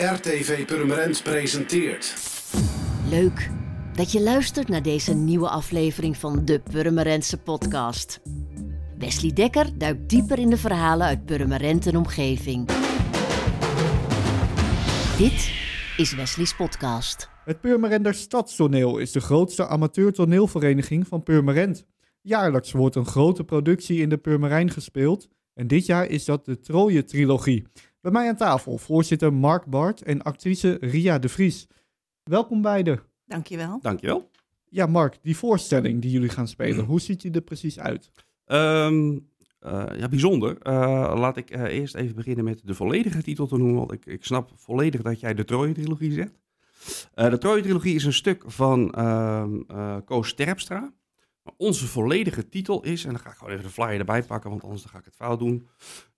RTV Purmerend presenteert. Leuk dat je luistert naar deze nieuwe aflevering van de Purmerendse podcast. Wesley Dekker duikt dieper in de verhalen uit Purmerend en omgeving. Dit is Wesley's podcast. Het Purmerender Stadstoneel is de grootste amateurtoneelvereniging van Purmerend. Jaarlijks wordt een grote productie in de Purmerijn gespeeld en dit jaar is dat de Troje-trilogie. Bij mij aan tafel voorzitter Mark Bart en actrice Ria de Vries. Welkom beiden. Dankjewel. Dankjewel. Ja, Mark, die voorstelling die jullie gaan spelen, hoe ziet die er precies uit? Ehm, eh, ja, bijzonder. Eh, laat ik eh, eerst even beginnen met de volledige titel te noemen, want ik, ik snap volledig dat jij de Troje-trilogie zegt. de Troje-trilogie is een stuk van ehm Koos Terpstra. Maar onze volledige titel is, en dan ga ik gewoon even de flyer erbij pakken, want anders dan ga ik het fout doen.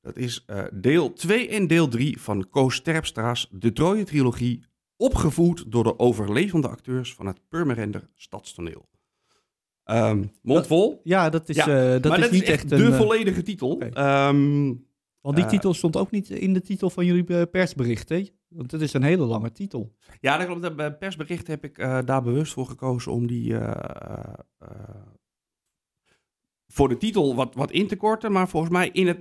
Dat is deel 2 en deel 3 van Koos Terpstra's De Troje-trilogie, opgevoerd door de overlevende acteurs van het Purmerender Stadstoneel. Ehm mondvol. Ja, dat is, Ja, eh, dat maar is dat niet is echt echt de een... eh, volledige titel. Ehm, want die eh, titel stond ook niet in de titel van jullie eh, persbericht, hè? Want het is een hele lange titel. ja, dat klopt. Bij persbericht heb ik eh, daar bewust voor gekozen om die eh, eh, voor de titel wat, wat in te korten. Maar volgens mij in, het,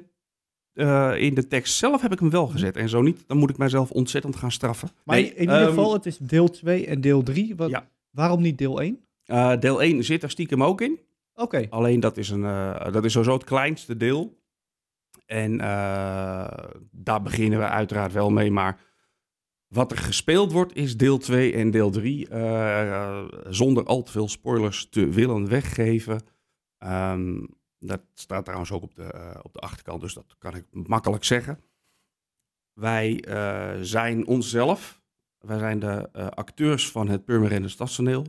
in de tekst zelf heb ik hem wel gezet. En zo niet, dan moet ik mijzelf ontzettend gaan straffen. Maar Nee, in ieder ehm, geval, het is deel 2 en deel 3. Wat, Ja. Waarom niet deel 1? eh, deel 1 zit er stiekem ook in. Oké, Alleen dat is, een, dat is sowieso het kleinste deel. En daar beginnen we uiteraard wel mee. Maar wat er gespeeld wordt is deel 2 en deel 3. eh, zonder al te veel spoilers te willen weggeven. Ehm, dat staat trouwens ook op de, eh, op de achterkant, dus dat kan ik makkelijk zeggen. Wij eh, zijn onszelf. Wij zijn de acteurs van het Purmerende Stadstoneel.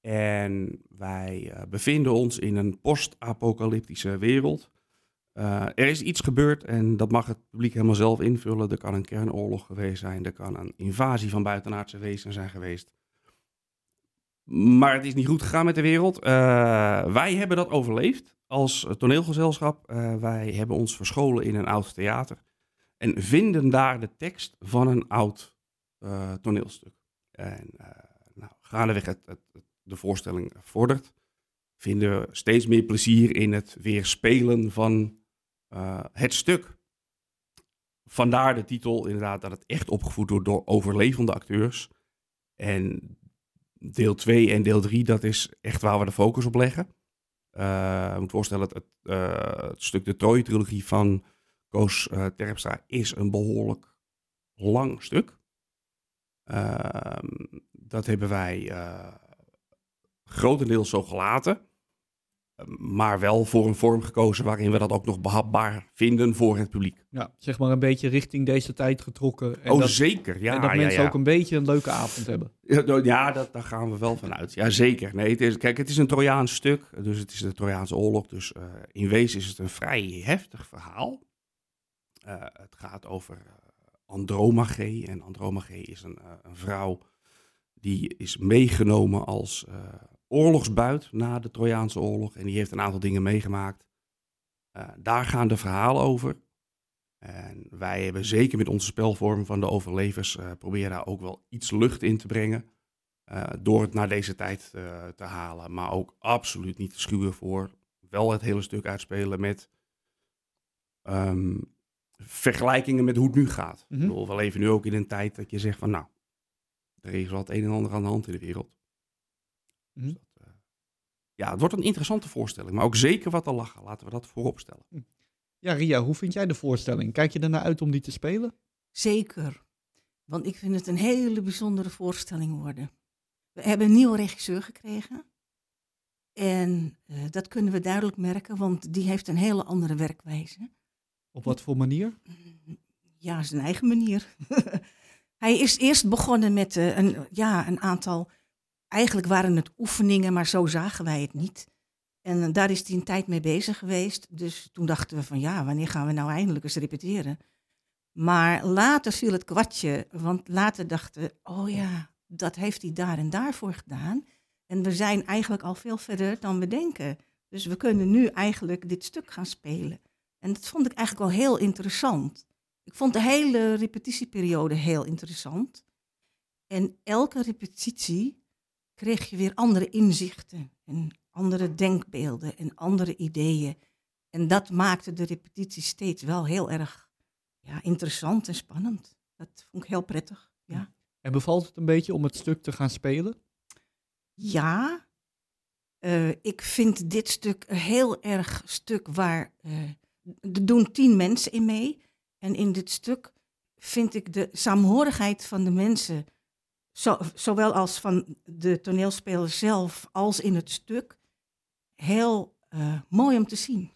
En wij bevinden ons in een post-apocalyptische wereld. Eh, er is iets gebeurd en dat mag het publiek helemaal zelf invullen. Er kan een kernoorlog geweest zijn, er kan een invasie van buitenaardse wezens zijn geweest. Maar het is niet goed gegaan met de wereld. Eh, wij hebben dat overleefd als toneelgezelschap. Eh, wij hebben ons verscholen in een oud theater en vinden daar de tekst van een oud toneelstuk. En nou, gaandeweg het, het de voorstelling vordert, vinden we steeds meer plezier in het weer spelen van uh, het stuk. Vandaar de titel inderdaad dat het echt opgevoed wordt door overlevende acteurs. En deel 2 en deel 3, dat is echt waar we de focus op leggen. Uh, moet voorstellen, het, het, uh, het stuk de Troje-trilogie van Koos Terpstra is een behoorlijk lang stuk. Ehm, dat hebben wij eh, grotendeels zo gelaten. Maar wel voor een vorm gekozen waarin we dat ook nog behapbaar vinden voor het publiek. Ja, zeg maar een beetje richting deze tijd getrokken. En oh, dat, zeker. Ja, en dat ja, mensen ja. ook een beetje een leuke avond hebben. Ja, nou, ja dat, daar gaan we wel van uit. Ja, zeker. Nee, het is, kijk, het is een Trojaans stuk. Dus het is de Trojaanse oorlog. Dus uh, in wezen is het een vrij heftig verhaal. Uh, het gaat over uh, Andromache. En Andromache is een, een vrouw die is meegenomen als oorlogsbuit na de Trojaanse oorlog. En die heeft een aantal dingen meegemaakt. Uh, daar gaan de verhalen over. En wij hebben zeker met onze spelvorm van de overlevers uh, proberen daar ook wel iets lucht in te brengen. door het naar deze tijd te halen. Maar ook absoluut niet te schuwen voor wel het hele stuk uitspelen met um, vergelijkingen met hoe het nu gaat. Mm -hmm. bedoel, we leven nu ook in een tijd dat je zegt van nou, er is wel het een en ander aan de hand in de wereld. Mm dus dat, uh, ja, het wordt een interessante voorstelling, maar ook zeker wat te lachen. Laten we dat voorop stellen. Ja, Ria, hoe vind jij de voorstelling? Kijk je ernaar uit om die te spelen? Zeker, want ik vind het een hele bijzondere voorstelling worden. We hebben een nieuwe regisseur gekregen. En uh, dat kunnen we duidelijk merken, want die heeft een hele andere werkwijze. Op wat voor manier? Ja, zijn eigen manier. Hij is eerst begonnen met uh, een, ja, een aantal. Eigenlijk waren het oefeningen, maar zo zagen wij het niet. En uh, daar is hij een tijd mee bezig geweest. Dus toen dachten we van ja, wanneer gaan we nou eindelijk eens repeteren? Maar later viel het kwartje, want later dachten we, oh ja, dat heeft hij daar en daarvoor gedaan. En we zijn eigenlijk al veel verder dan we denken. Dus we kunnen nu eigenlijk dit stuk gaan spelen. En dat vond ik eigenlijk wel heel interessant. Ik vond de hele repetitieperiode heel interessant. En elke repetitie kreeg je weer andere inzichten en andere denkbeelden en andere ideeën. En dat maakte de repetitie steeds wel heel erg ja, interessant en spannend. Dat vond ik heel prettig. Ja, En bevalt het een beetje om het stuk te gaan spelen? ja eh, ik vind dit stuk een heel erg stuk waar. eh, er doen tien mensen in mee. En in dit stuk vind ik de saamhorigheid van de mensen, zo, zowel als van de toneelspeler zelf als in het stuk, heel eh, mooi om te zien.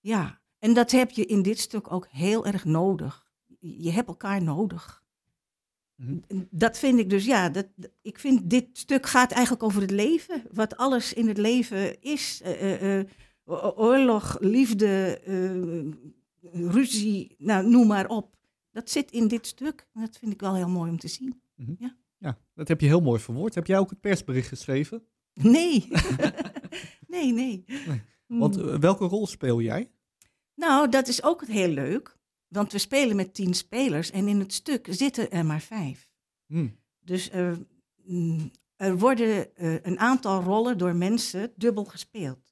Ja, en dat heb je in dit stuk ook heel erg nodig. Je hebt elkaar nodig. Mhm. Dat vind ik dus, ja, dat, ik vind dit stuk gaat eigenlijk over het leven. Wat alles in het leven is. Eh, eh, oorlog, liefde, ruzie, nou, noem maar op. Dat zit in dit stuk. En Dat vind ik wel heel mooi om te zien. Ja, dat heb je heel mooi verwoord. Heb jij ook het persbericht geschreven? Nee. nee, nee. Want Mm. eh, welke rol speel jij? Nou, dat is ook heel leuk. Want we spelen met tien spelers en in het stuk zitten er maar vijf. Hm. Dus er, mm, er worden eh, een aantal rollen door mensen dubbel gespeeld.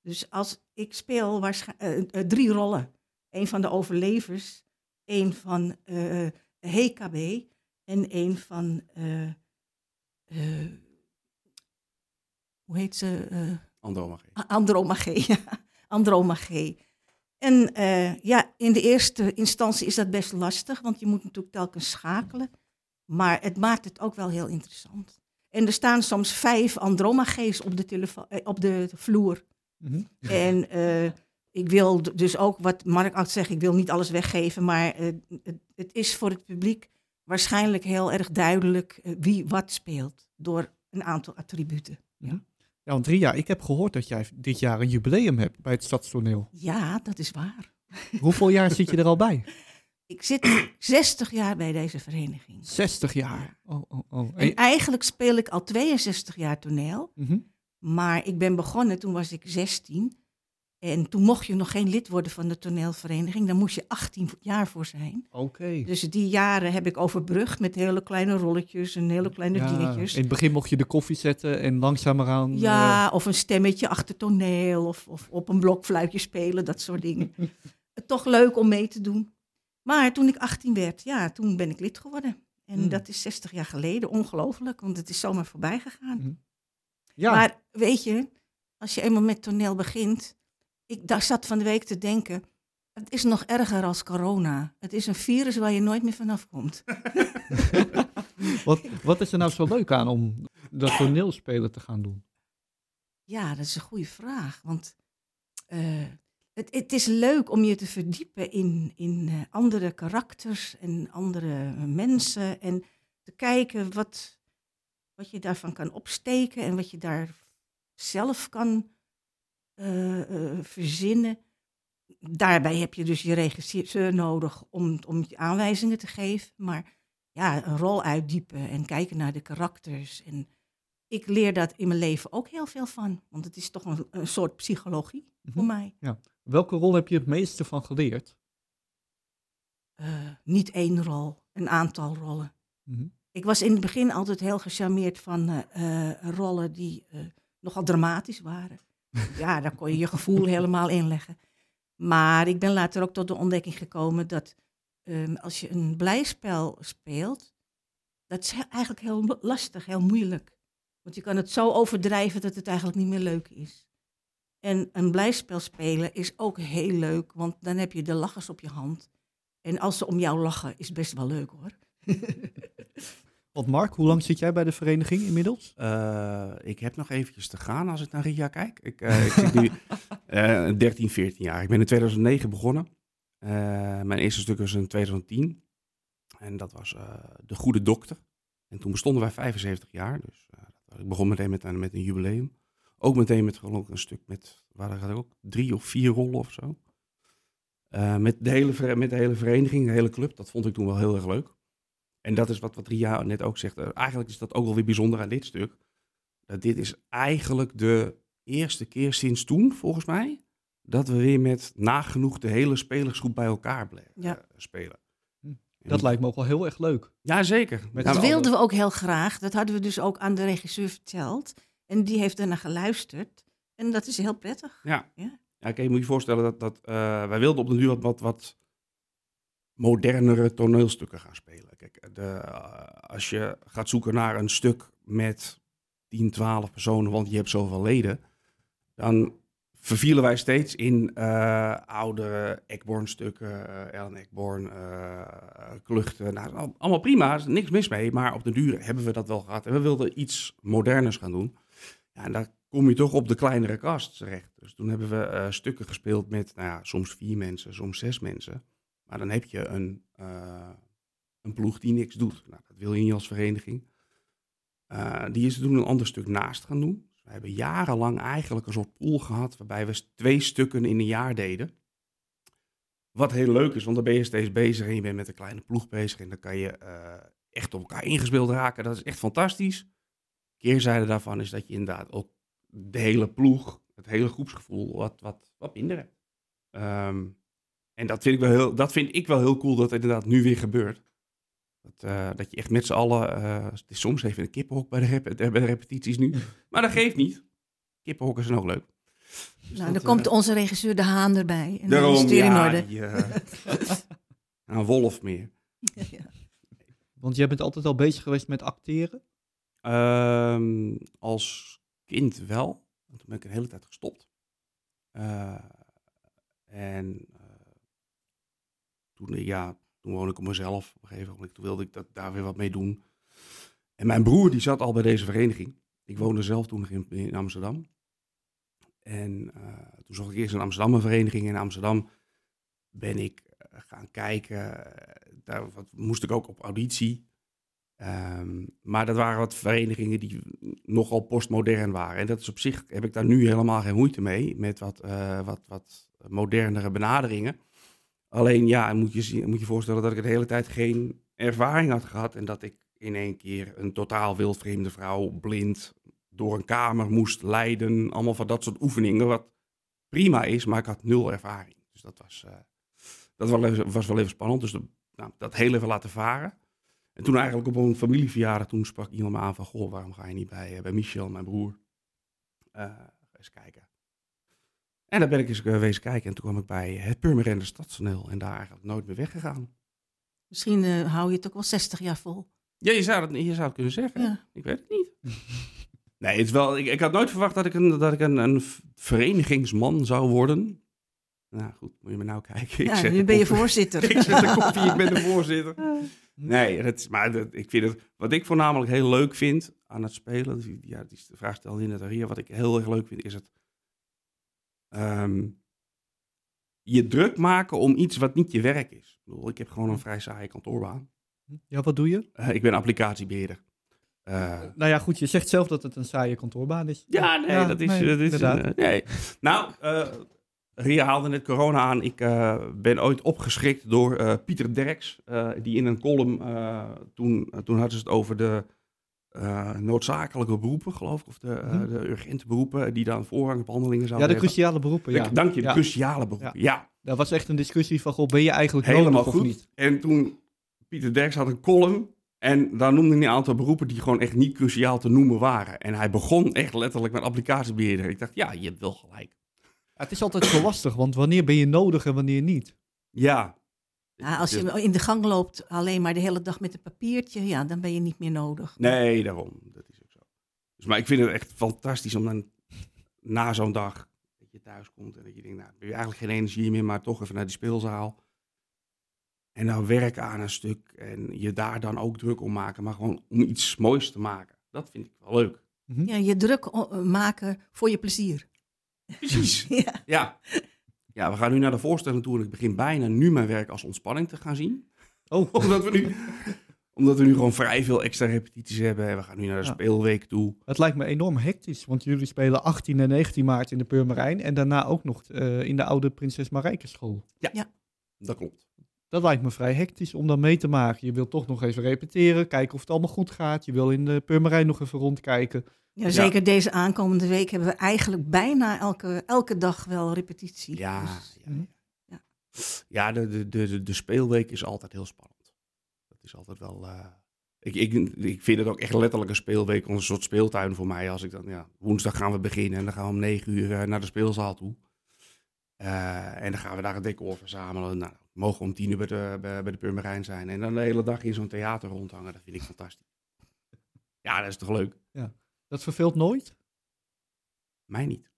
Dus als ik speel waarschijnlijk drie rollen. Eén van de overlevers, één van eh HKB en één van... eh, eh, hoe heet ze? Eh, Andromache. Andromache, ja. Andromache. En eh, ja, in de eerste instantie is dat best lastig, want je moet natuurlijk telkens schakelen. Maar het maakt het ook wel heel interessant. En er staan soms vijf Andromache's op de, telefo- eh, op de vloer. Mhm. En eh, ik wil dus ook, wat Mark altijd zegt, ik wil niet alles weggeven, maar het, het is voor het publiek waarschijnlijk heel erg duidelijk eh, wie wat speelt door een aantal attributen. Ja, want Ria, ik heb gehoord dat jij dit jaar een jubileum hebt bij het Stadstoneel. Ja, dat is waar. Hoeveel jaar zit je er al bij? Ik zit 60 jaar bij deze vereniging. 60 jaar. Oh, oh, oh. En eigenlijk speel ik al 62 jaar toneel. Mhm. Maar ik ben begonnen, toen was ik 16. En toen mocht je nog geen lid worden van de toneelvereniging. Daar moest je 18 jaar voor zijn. Oké. Dus die jaren heb ik overbrugd met hele kleine rolletjes en hele kleine Ja, dingetjes. In het begin mocht je de koffie zetten en langzamerhand... eh, Ja, of een stemmetje achter toneel of, of op een blokfluitje spelen, dat soort dingen. Toch leuk om mee te doen. Maar toen ik 18 werd, ja, toen ben ik lid geworden. En Hmm. dat is 60 jaar geleden, ongelooflijk, want het is zomaar voorbij gegaan. Mhm. ja. Maar weet je, als je eenmaal met toneel begint, ik daar zat van de week te denken, het is nog erger als corona. Het is een virus waar je nooit meer vanaf komt. wat, wat is er nou zo leuk aan om dat toneelspelen te gaan doen? Ja, dat is een goede vraag. Want eh, het, het is leuk om je te verdiepen in, in eh, andere karakters en andere mensen. En te kijken wat, wat je daarvan kan opsteken en wat je daar zelf kan eh, eh, verzinnen. Daarbij heb je dus je regisseur nodig om, om je aanwijzingen te geven. Maar ja, een rol uitdiepen en kijken naar de karakters. En ik leer dat in mijn leven ook heel veel van. Want het is toch een, een soort psychologie voor Mhm. mij. Welke rol heb je het meeste van geleerd? Eh, niet één rol, een aantal rollen. Mhm. Ik was in het begin altijd heel gecharmeerd van rollen die nogal dramatisch waren. Ja, daar kon je je gevoel helemaal inleggen. Maar ik ben later ook tot de ontdekking gekomen dat ehm, als je een blijspel speelt, dat is eigenlijk heel lastig, heel moeilijk. Want je kan het zo overdrijven dat het eigenlijk niet meer leuk is. En een blijspel spelen is ook heel leuk, want dan heb je de lachers op je hand. En als ze om jou lachen, is best wel leuk hoor. Want Mark, hoe lang zit jij bij de vereniging inmiddels? Eh, ik heb nog eventjes te gaan als ik naar Ria kijk. Ik, eh, ik zit nu eh 13, 14 jaar. Ik ben in 2009 begonnen. Eh, mijn eerste stuk was in 2010. En dat was eh, De Goede Dokter. En toen bestonden wij 75 jaar. Dus eh, ik begon meteen met, een- met een jubileum. Ook meteen met een stuk met, waren er ook drie of vier rollen of zo. Eh, met, de hele, met de hele vereniging, de hele club. Dat vond ik toen wel heel erg leuk. En dat is wat, wat Ria net ook zegt. Eh, eigenlijk is dat ook wel weer bijzonder aan dit stuk. Dat dit is eigenlijk de eerste keer sinds toen, volgens mij, dat we weer met nagenoeg de hele spelersgroep bij elkaar Ja. eh, spelen. Hm. Dat lijkt me ook wel heel erg leuk. Ja, zeker. Met Ja, Dat wilden we ook heel graag. Dat hadden we dus ook aan de regisseur verteld. En die heeft daarna geluisterd. En dat is heel prettig. Ja. Ja. Ja, kijk, je moet je voorstellen dat, dat eh, wij wilden op de duur wat, wat, wat modernere toneelstukken gaan spelen. Kijk, de, eh, als je gaat zoeken naar een stuk met 10, 12 personen, want je hebt zoveel leden, dan vervielen wij steeds in eh oudere Ekborn-stukken, eh Ellen eh kluchten. Nou, al- allemaal prima, niks mis mee, maar op de duur hebben we dat wel gehad. En we wilden iets moderners gaan doen. Ja, en daar kom je toch op de kleinere kast terecht. Dus toen hebben we eh, stukken gespeeld met nou ja, soms vier mensen, soms zes mensen. Maar dan heb je een, eh, een ploeg die niks doet. Nou, dat wil je niet als vereniging. Eh, die is toen een ander stuk naast gaan doen. Dus we hebben jarenlang eigenlijk een soort pool gehad waarbij we twee stukken in een jaar deden. Wat heel leuk is, want dan ben je steeds bezig en je bent met een kleine ploeg bezig. En dan kan je eh, echt op elkaar ingespeeld raken. Dat is echt fantastisch. Keerzijde daarvan is dat je inderdaad ook de hele ploeg, het hele groepsgevoel, wat, wat, wat minder hebt. Ehm, en dat vind, ik wel heel, dat vind ik wel heel cool dat het inderdaad nu weer gebeurt. Dat, eh, dat je echt met z'n allen, eh, het is soms even een kippenhok bij de, rep- eh, bij de repetities nu, maar dat geeft niet. Kippenhokken zijn ook leuk. Dus Nou, dat, dan komt onze regisseur De Haan erbij. En dan Daarom, is het weer in ja, orde. eh, een wolf meer. Ja. Want jij bent altijd al bezig geweest met acteren. Ehm, als kind wel. Want toen ben ik een hele tijd gestopt. Eh, en toen, eh, ja, toen woonde ik op mezelf. Op een gegeven moment toen wilde ik dat, daar weer wat mee doen. En mijn broer die zat al bij deze vereniging. Ik woonde zelf toen nog in, Amsterdam. En eh, toen zocht ik eerst een vereniging. In Amsterdam ben ik eh, gaan kijken. Daar wat, moest ik ook op auditie. Ehm, maar dat waren wat verenigingen die nogal postmodern waren. En dat is op zich, heb ik daar nu helemaal geen moeite mee, met wat, wat, wat modernere benaderingen. Alleen ja, moet je, moet je voorstellen dat ik de hele tijd geen ervaring had gehad. En dat ik in één keer een totaal wildvreemde vrouw, blind, door een kamer moest leiden. Allemaal van dat soort oefeningen, wat prima is, maar ik had nul ervaring. Dus dat was, eh, dat was, wel even, was wel even spannend. Dus nou, dat heel even laten varen. En toen eigenlijk op een familieverjaardag, toen sprak iemand me aan van... Goh, waarom ga je niet bij, eh, bij Michel, mijn broer, eh, eens kijken? En daar ben ik eens uh, wezen kijken. En toen kwam ik bij het Purmerende Stadstoneel. En daar eigenlijk nooit meer weggegaan. Misschien eh, hou je het ook wel 60 jaar vol. Ja, je zou het, je zou het kunnen zeggen. Ja. Ik weet het niet. nee, het is wel, ik, ik had nooit verwacht dat ik een, dat ik een, verenigingsman zou worden. Nou goed, moet je me nou kijken. Ik Ja, nu ben je voorzitter. ik zet de koffie, ik ben de voorzitter. Nee, dat is, maar dat, ik vind het, wat ik voornamelijk heel leuk vind aan het spelen, ja, die vraag stelde je net al hier, wat ik heel erg leuk vind, is het ehm, je druk maken om iets wat niet je werk is. Ik, bedoel, ik heb gewoon een vrij saaie kantoorbaan. Ja, wat doe je? Eh, ik ben applicatiebeheerder. Eh, Nou ja, goed, je zegt zelf dat het een saaie kantoorbaan is. ja, nee, dat is... nee, dat is inderdaad. eh, nee. Nou, eh Ria haalde net corona aan. Ik eh, ben ooit opgeschrikt door eh, Pieter Derks, eh, die in een column, eh, toen, eh, toen hadden ze het over de eh, noodzakelijke beroepen, geloof ik, of de, Mhm. de urgente beroepen, die dan voorrangbehandelingen ja, zouden de hebben. cruciale beroepen, ja. De- Dank je, de Ja. cruciale beroepen. Ja, Dat was echt een discussie van, goh, ben je eigenlijk helemaal nodig goed. of niet? En toen, Pieter Derks had een column en daar noemde hij een aantal beroepen die gewoon echt niet cruciaal te noemen waren. En hij begon echt letterlijk met applicatiebeheerder. Ik dacht, ja, je hebt wel gelijk. Ja, het is altijd zo lastig, want wanneer ben je nodig en wanneer niet? Ja. Ja, als Dus- je in de gang loopt alleen maar de hele dag met een papiertje, ja, dan ben je niet meer nodig. Nee, daarom. Dat is ook zo. Dus, maar ik vind het echt fantastisch om dan na zo'n dag dat je thuis komt en dat je denkt, nou, heb je eigenlijk geen energie meer, maar toch even naar die speelzaal. En dan werken aan een stuk en je daar dan ook druk om maken, maar gewoon om iets moois te maken. Dat vind ik wel leuk. Mhm. Ja, je druk maken voor je plezier. Precies. Ja. Ja. Ja, we gaan nu naar de voorstelling toe en ik begin bijna nu mijn werk als ontspanning te gaan zien. Oh, Omdat we nu, omdat we nu gewoon vrij veel extra repetities hebben en we gaan nu naar de Ja. speelweek toe. het lijkt me enorm hectisch, want jullie spelen 18 en 19 maart in de Purmerijn en daarna ook nog eh, in de oude Prinses Marijke school. Dat klopt. Dat lijkt me vrij hectisch om dan mee te maken. Je wilt toch nog even repeteren, kijken of het allemaal goed gaat. Je wil in de Purmerijn nog even rondkijken. Ja, zeker deze aankomende week hebben we eigenlijk bijna elke, elke dag wel repetitie. Ja, Dus, ja, ja. ja de, de, de, de speelweek is altijd heel spannend. Dat is altijd wel... eh, ik, ik, ik vind het ook echt letterlijk een speelweek, een soort speeltuin voor mij. Als ik dan, ja, woensdag gaan we beginnen en dan gaan we om negen uur eh, naar de speelzaal toe. Eh, en dan gaan we daar een decor verzamelen. Nou, we mogen om tien uur bij de, bij, bij de Purmerijn zijn. En dan de hele dag in zo'n theater rondhangen. Dat vind ik fantastisch. Ja, dat is toch leuk? Dat verveelt nooit? Mij niet.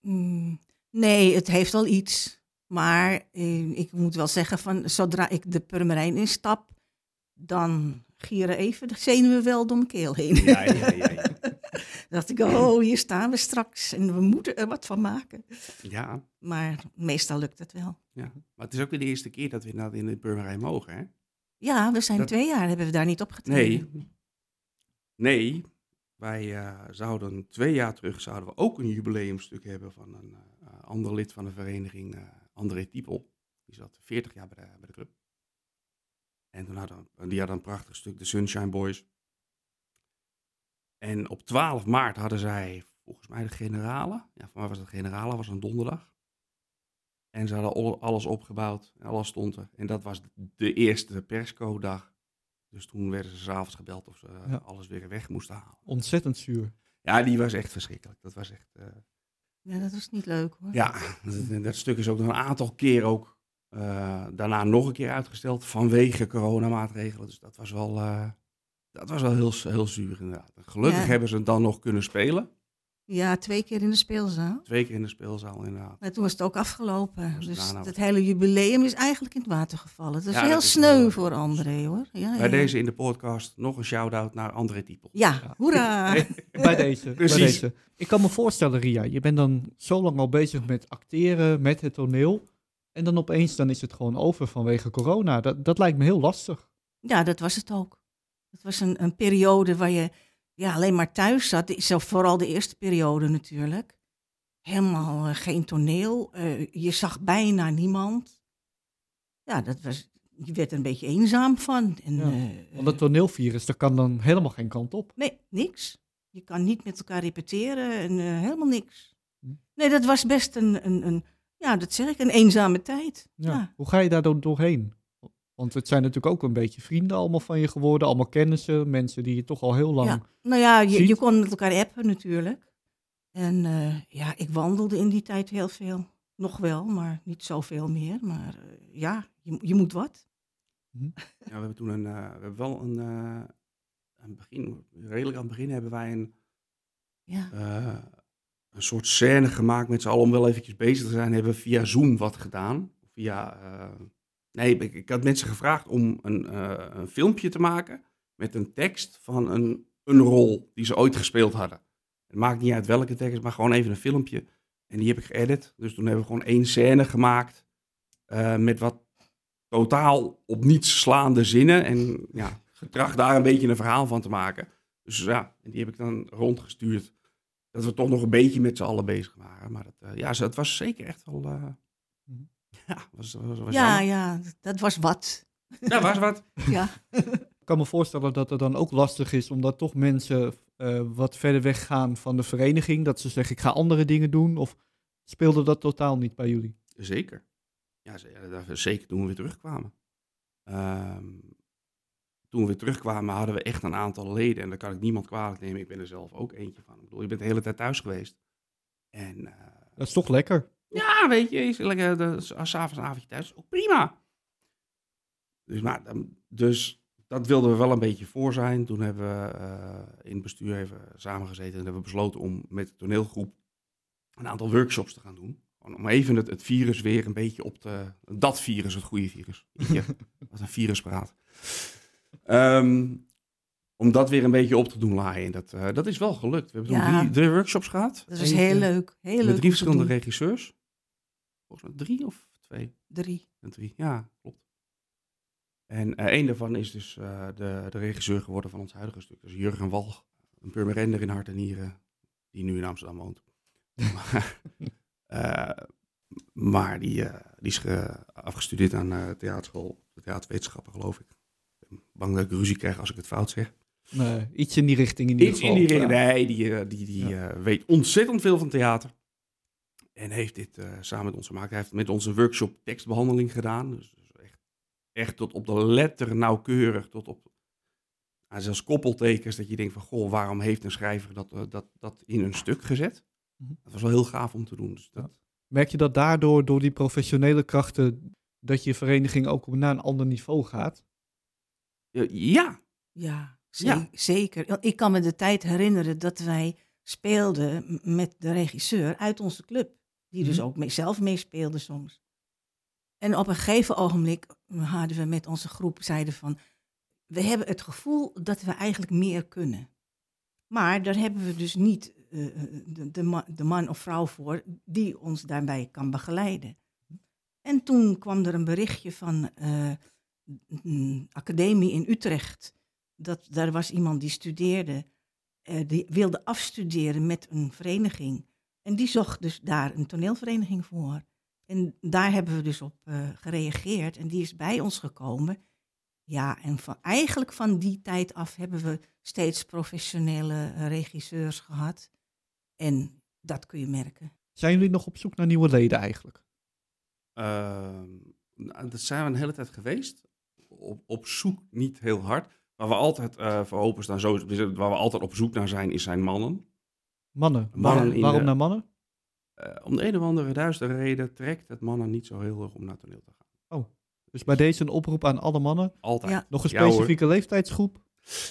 Mm, nee, het heeft wel iets. Maar eh, ik moet wel zeggen, van, zodra ik de Purmerijn instap, dan gieren even de zenuwen wel door mijn keel heen. Ja, ja, ja, ja. Dan dacht ik, oh, hier staan we straks en we moeten er wat van maken. ja, Maar meestal lukt het wel. ja. Maar het is ook weer de eerste keer dat we inderdaad in de Purmerijn mogen, hè? Ja, we zijn Dat- twee jaar, hebben we daar niet opgetreden. Nee. Nee. Wij eh, zouden twee jaar terug zouden we ook een jubileumstuk hebben van een eh, ander lid van de vereniging, eh, André Tiepel. Die zat 40 jaar bij de, bij de club. En toen hadden, die hadden een prachtig stuk, de Sunshine Boys. En op 12 maart hadden zij volgens mij de generale. Ja, voor mij was het generale, was een donderdag. En ze hadden al- alles opgebouwd, en alles stond er. En dat was de eerste persco-dag. Dus toen werden ze s'avonds gebeld of ze Ja. alles weer weg moesten halen. Ontzettend zuur. Ja, die was echt verschrikkelijk. Dat was echt... eh, Ja, dat was niet leuk hoor. ja, dat, dat stuk is ook nog een aantal keer ook eh, daarna nog een keer uitgesteld vanwege coronamaatregelen. Dus dat was wel, eh, dat was wel heel, heel zuur inderdaad. Gelukkig Ja. hebben ze het dan nog kunnen spelen. Ja, twee keer in de speelzaal. Twee keer in de speelzaal inderdaad. Maar toen was het ook afgelopen. Dus het hele jubileum is eigenlijk in het water gevallen. Dat is Ja, heel dat is sneu wel- voor André hoor. Ja, ja, Bij ja. deze in de podcast nog een shout-out naar André Tiepel. Ja, hoera! Bij deze. bij Precies. deze. Ik kan me voorstellen, Ria, je bent dan zo lang al bezig met acteren, met het toneel. En dan opeens dan is het gewoon over vanwege corona. Dat, dat lijkt me heel lastig. Ja, dat was het ook. Het was een, een periode waar je ja, alleen maar thuis zat. Vooral de eerste periode natuurlijk. Helemaal eh, geen toneel. Eh, je zag bijna niemand. Ja, dat was, je werd er een beetje eenzaam van. En, Ja, eh, Want het toneelvirus, daar kan dan helemaal geen kant op. Nee, niks. Je kan niet met elkaar repeteren en helemaal niks. Hm. Nee, dat was best een, een, een, ja, dat zeg ik, een eenzame tijd. Ja. Ja. Hoe ga je daar dan doorheen? Want het zijn natuurlijk ook een beetje vrienden allemaal van je geworden. Allemaal kennissen, mensen die je toch al heel lang... Ja. Nou ja, je, Ziet. je kon met elkaar appen natuurlijk. En eh, ja, ik wandelde in die tijd heel veel. Nog wel, maar niet zoveel meer. Maar eh, ja, je, je moet wat. Ja, we hebben toen een, eh, we hebben wel een, eh, aan het begin, redelijk aan het begin hebben wij een, Ja, eh, een soort scène gemaakt met z'n allen om wel eventjes bezig te zijn. Hebben we via Zoom wat gedaan. Via, eh, nee, ik, had mensen gevraagd om een, eh, een filmpje te maken met een tekst van een, een rol die ze ooit gespeeld hadden. Het maakt niet uit welke tekst, maar gewoon even een filmpje. En die heb ik geëdit. Dus toen hebben we gewoon één scène gemaakt eh, met wat totaal op niets slaande zinnen. En ja, getracht daar een beetje een verhaal van te maken. Dus ja, en die heb ik dan rondgestuurd. Dat we toch nog een beetje met z'n allen bezig waren. Maar dat, eh, ja, het was zeker echt wel... Mhm. Ja, was, was, was ja, jammer. ja, dat was wat. Ja, was wat. Ja. Ik kan me voorstellen dat het dan ook lastig is, omdat toch mensen eh, wat verder weggaan van de vereniging. Dat ze zeggen, ik ga andere dingen doen. Of speelde dat totaal niet bij jullie? Zeker. Ja, ze- ja, dat- zeker toen we weer terugkwamen. Ehm, toen we weer terugkwamen hadden we echt een aantal leden. En daar kan ik niemand kwalijk nemen. Ik ben er zelf ook eentje van. Ik bedoel, je bent de hele tijd thuis geweest. En eh, Dat is toch lekker? Ja, weet je, is lekker de, als avonds een avondje thuis. Ook prima. Dus, maar, dan- dus dat wilden we wel een beetje voor zijn. Toen hebben we eh, in het bestuur even samengezeten. En hebben we besloten om met de toneelgroep een aantal workshops te gaan doen. Om even het, het virus weer een beetje op te... Dat virus, het goede virus. Jeetje, wat een virus praat. Ehm, om dat weer een beetje op te doen laaien. En dat, eh, dat is wel gelukt. We hebben toen Ja. drie, drie workshops gehad. Dat was Eentje heel leuk. Heel leuk. Met om drie verschillende regisseurs. Volgens mij drie of twee? Drie. En drie, ja, klopt. En eh één daarvan is dus eh, de, de regisseur geworden van ons huidige stuk. Dus Jurgen Walg, een Purmerender in hart en nieren, die nu in Amsterdam woont. maar, eh, maar die, die is ge- afgestudeerd aan theaterschool, de theaterwetenschappen geloof ik. Ik ben bang dat ik ruzie krijg als ik het fout zeg. Nee, iets in die richting in ieder Iets geval. in die Ja. richting. Nee, die, die, die weet ontzettend veel van theater. En heeft dit eh, samen met ons gemaakt. Hij heeft met onze workshop tekstbehandeling gedaan. Dus, dus echt, echt tot op de letter nauwkeurig. Tot op nou, zelfs koppeltekens. Dat je denkt van, goh, waarom heeft een schrijver dat, eh, dat, dat in een stuk gezet? Mhm. Dat was wel heel gaaf om te doen. Dus dat, Merk je dat daardoor, door die professionele krachten, dat je vereniging ook naar een ander niveau gaat? Ja, Ja, ze- Ja. zeker. Ik kan me de tijd herinneren dat wij speelden met de regisseur uit onze club. Die dus Mhm. ook mee, zelf meespeelde soms. En op een gegeven ogenblik hadden we met onze groep, zeiden van... We hebben het gevoel dat we eigenlijk meer kunnen. Maar daar hebben we dus niet eh, de, de, man, de man of vrouw voor die ons daarbij kan begeleiden. En toen kwam er een berichtje van eh, een academie in Utrecht. Dat, daar was iemand die studeerde, eh, die wilde afstuderen met een vereniging. En die zocht dus daar een toneelvereniging voor. En daar hebben we dus op eh, gereageerd en die is bij ons gekomen. Ja, en van, eigenlijk van die tijd af hebben we steeds professionele eh, regisseurs gehad. En dat kun je merken. Zijn jullie nog op zoek naar nieuwe leden eigenlijk? Ehm, nou, dat zijn we een hele tijd geweest. Op, op zoek niet heel hard. Waar we altijd eh, voor openstaan, zo, dus waar we altijd op zoek naar zijn, is zijn mannen. Mannen. Mannen waarom in waarom de- naar mannen? Eh, om de een of andere duistere reden trekt het mannen niet zo heel erg om naar toneel te gaan. Dus bij deze een oproep aan alle mannen. Altijd. Ja. Nog een Ja, specifieke leeftijdsgroep.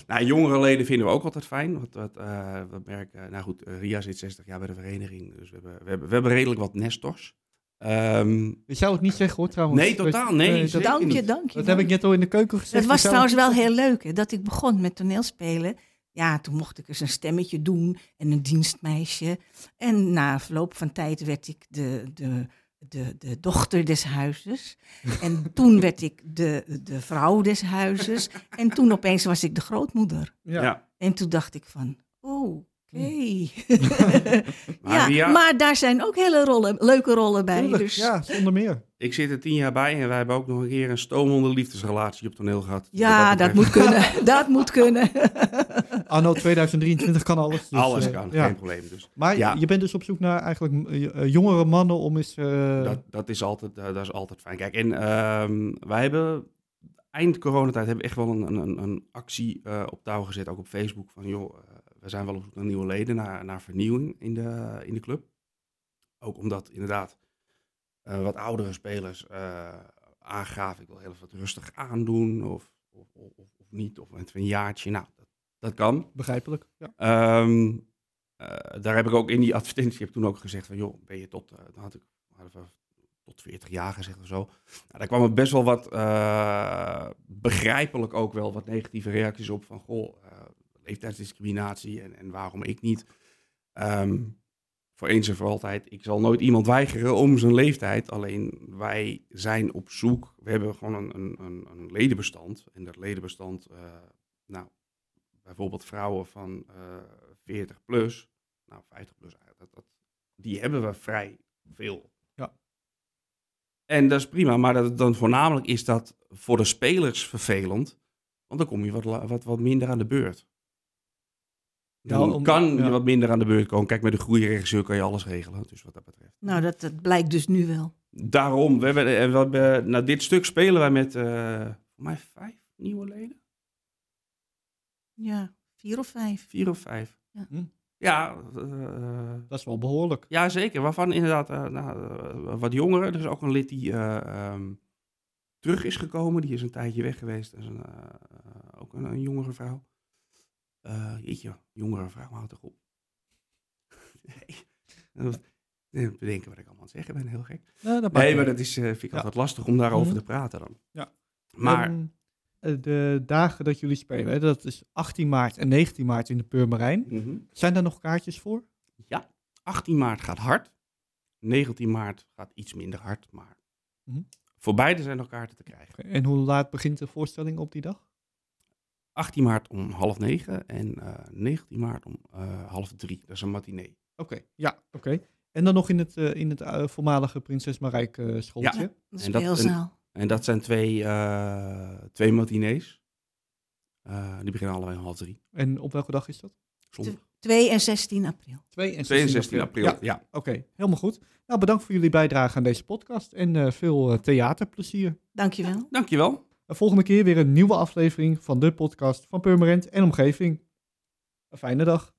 Nou, jongere leden vinden we ook altijd fijn. Want wat, eh, we merken, nou goed, eh, Ria zit 60 jaar bij de vereniging. Dus we hebben, we hebben, we hebben redelijk wat nestors. Ehm, Ik zou het niet zeggen hoor trouwens. Nee, totaal, nee. Dank je, dank je. dat heb ik net al in de keuken gezegd. Het was trouwens wel heel leuk hè, dat ik begon met toneelspelen. Ja, toen mocht ik eens een stemmetje doen en een dienstmeisje. En na verloop van tijd werd ik de, de, de, de dochter des huizes. En toen werd ik de, de vrouw des huizes. En toen opeens was ik de grootmoeder. Ja. ja. En toen dacht ik van, oké. Maar ja, maar daar zijn ook hele rollen, leuke rollen bij. Tuurlijk, dus, ja, zonder meer. Ik zit er tien jaar bij en wij hebben ook nog een keer een stomende liefdesrelatie op toneel gehad. ja, dat moet kunnen. dat moet kunnen. Anno 2023 kan alles. dus, Alles eh, kan, ja. geen probleem. Dus Maar Ja. je bent dus op zoek naar eigenlijk eh, jongere mannen om eens... eh, dat, dat, is altijd, dat is altijd fijn. Kijk, en ehm, wij hebben eind coronatijd hebben we echt wel een, een, een actie eh, op touw gezet, ook op Facebook. Van joh, eh, we zijn wel op zoek naar nieuwe leden, naar, naar vernieuwing in de, in de club. Ook omdat inderdaad eh, wat oudere spelers aangaven, ik wil heel wat rustig aandoen of, of, of, of niet, of even een jaartje. Nou, dat, dat kan. Begrijpelijk. Ja. Ehm, eh, daar heb ik ook in die advertentie heb toen ook gezegd van, joh, ben je tot, dan had ik tot 40 jaar gezegd of zo. Nou, daar kwamen best wel wat, begrijpelijk ook wel, wat negatieve reacties op van, goh, leeftijdsdiscriminatie en, en waarom ik niet. Ehm, voor eens en voor altijd, ik zal nooit iemand weigeren om zijn leeftijd. Alleen wij zijn op zoek, we hebben gewoon een, een, een, ledenbestand. En dat ledenbestand, eh, nou, bijvoorbeeld vrouwen van eh 40 plus, nou 50 plus eigenlijk, dat, dat, die hebben we vrij veel. Ja. En dat is prima, maar dat, dan voornamelijk is dat voor de spelers vervelend, want dan kom je wat, wat, wat minder aan de beurt. Ja, Dan om- kan je wat minder aan de beurt komen. Kijk, met een goede regisseur kan je alles regelen, dus wat dat betreft. Nou, dat, dat blijkt dus nu wel. Daarom, we hebben, en we hebben, nou, dit stuk spelen wij met, eh voor mij vijf nieuwe leden. Ja, vier of vijf. Vier of vijf. Ja. Hm. Ja, eh, Dat is wel behoorlijk. ja, zeker. Waarvan inderdaad eh, nou, eh, wat jongeren. Er is ook een lid die eh, ehm, terug is gekomen. Die is een tijdje weg geweest. Dat is een, eh, eh, ook een, een jongere vrouw. Eh jeetje, jongere vrouw, houd toch op. nee. Bedenken wat ik allemaal aan het zeggen ben, heel gek. Nee, dat Nee, maar dat is, eh, vind ik Ja. altijd lastig om daarover Mhm. te praten dan. Ja. Maar Ehm, eh, de dagen dat jullie spelen, hè, dat is 18 maart en 19 maart in de Purmerijn. mhm. Zijn daar nog kaartjes voor? ja, 18 maart gaat hard. 19 maart gaat iets minder hard, maar Mhm. voor beide zijn nog kaarten te krijgen. En hoe laat begint de voorstelling op die dag? 18 maart om half negen en eh 19 maart om eh, half drie. Dat is een matinee. Oké, ja, oké. En dan nog in het, eh, in het eh, voormalige Prinses Marijk eh, schooltje. Ja. De En dat-. En dat zijn twee, eh twee matinees. Eh, die beginnen allebei om half drie. En op welke dag is dat? Zondag. 2 en 16 april. 2 en 2 en 16 april. Ja, Ja. oké. Helemaal goed. Nou, bedankt voor jullie bijdrage aan deze podcast en eh, veel eh, theaterplezier. Dankjewel. Dankjewel. De volgende keer weer een nieuwe aflevering van de podcast van Purmerend en Omgeving. Een fijne dag.